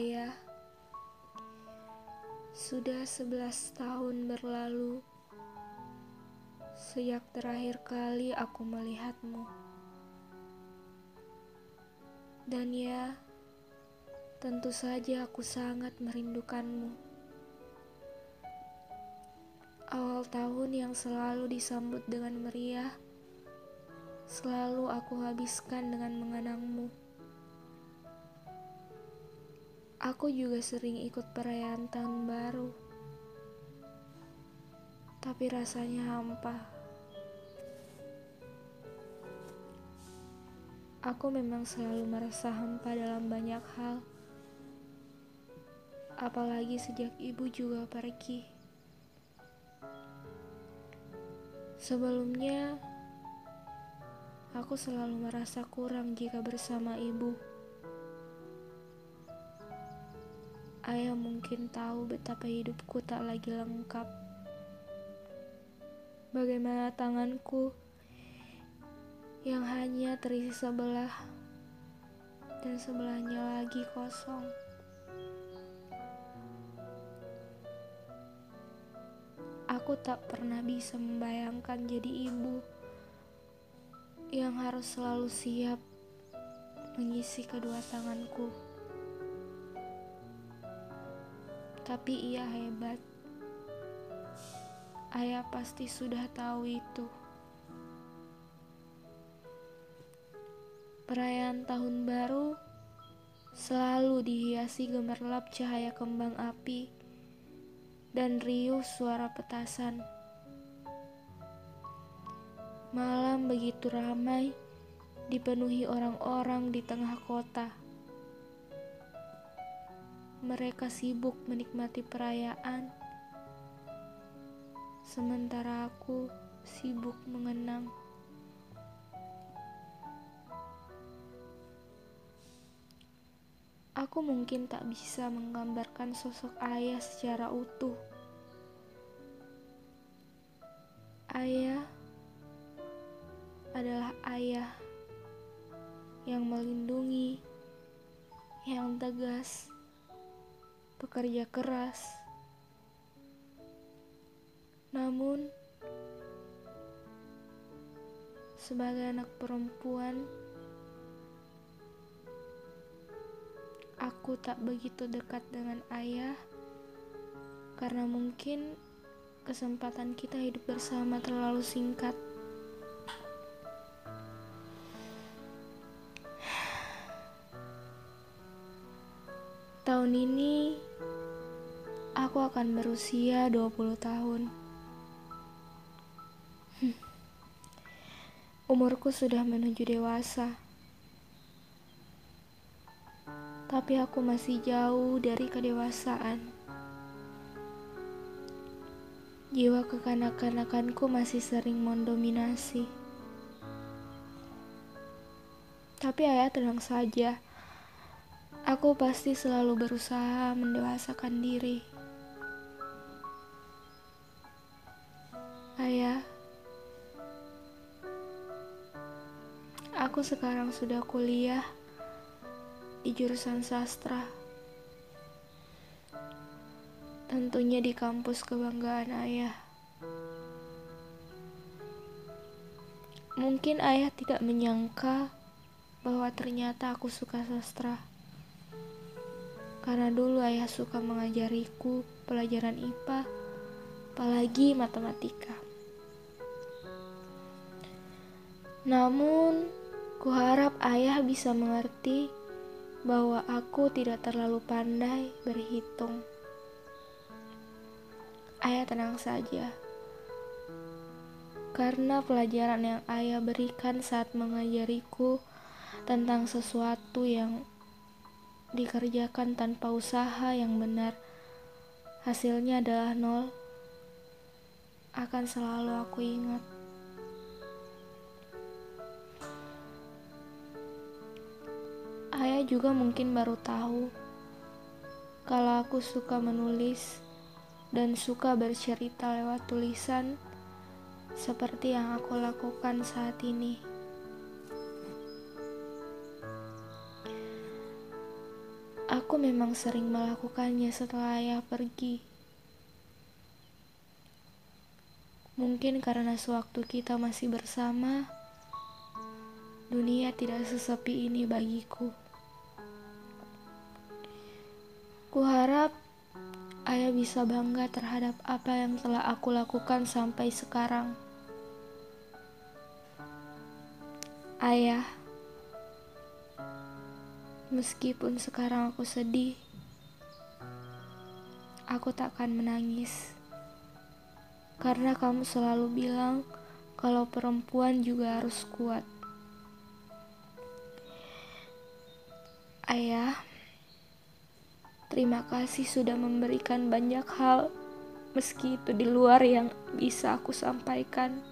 Ayah, sudah sebelas tahun berlalu sejak terakhir kali aku melihatmu. Dan ya, tentu saja aku sangat merindukanmu. Awal tahun yang selalu disambut dengan meriah, selalu aku habiskan dengan mengenangmu. Aku juga sering ikut perayaan tahun baru. Tapi rasanya hampa. Aku memang selalu merasa hampa dalam banyak hal. Apalagi sejak ibu juga pergi. Sebelumnya, aku selalu merasa kurang jika bersama ibu. Ayah mungkin tahu betapa hidupku tak lagi lengkap. Bagaimana tanganku yang hanya terisi sebelah dan sebelahnya lagi kosong. Aku tak pernah bisa membayangkan jadi ibu yang harus selalu siap mengisi kedua tanganku. Tapi ia hebat. Ayah pasti sudah tahu itu. Perayaan tahun baru selalu dihiasi gemerlap cahaya kembang api dan riuh suara petasan. Malam begitu ramai, dipenuhi orang-orang di tengah kota. Mereka sibuk menikmati perayaan, sementara aku sibuk mengenang. Aku mungkin tak bisa menggambarkan sosok ayah secara utuh. Ayah adalah ayah yang melindungi, yang tegas bekerja keras. Namun, sebagai anak perempuan, aku tak begitu dekat dengan ayah karena mungkin kesempatan kita hidup bersama terlalu singkat. Tahun ini aku akan berusia 20 tahun. Hmm. Umurku sudah menuju dewasa. Tapi aku masih jauh dari kedewasaan. Jiwa kekanak-kanakanku masih sering mendominasi. Tapi ayah tenang saja Aku pasti selalu berusaha mendewasakan diri. Ayah, aku sekarang sudah kuliah di jurusan sastra. Tentunya di kampus kebanggaan ayah. Mungkin ayah tidak menyangka bahwa ternyata aku suka sastra. Karena dulu ayah suka mengajariku pelajaran IPA, apalagi matematika. Namun, kuharap ayah bisa mengerti bahwa aku tidak terlalu pandai berhitung. Ayah tenang saja. Karena pelajaran yang ayah berikan saat mengajariku tentang sesuatu yang dikerjakan tanpa usaha yang benar, hasilnya adalah nol, akan selalu aku ingat. Ayah juga mungkin baru tahu kalau aku suka menulis dan suka bercerita lewat tulisan seperti yang aku lakukan saat ini. Aku memang sering melakukannya setelah ayah pergi. Mungkin karena sewaktu kita masih bersama, dunia tidak sesepi ini bagiku. Kuharap ayah bisa bangga terhadap apa yang telah aku lakukan sampai sekarang. Ayah, meskipun sekarang aku sedih, aku takkan menangis karena kamu selalu bilang kalau perempuan juga harus kuat. Ayah, terima kasih sudah memberikan banyak hal, meski itu di luar yang bisa aku sampaikan.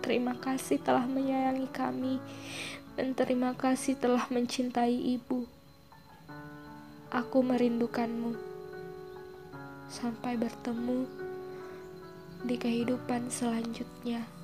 Terima kasih telah menyayangi kami, dan terima kasih telah mencintai ibu. Aku merindukanmu. Sampai bertemu di kehidupan selanjutnya.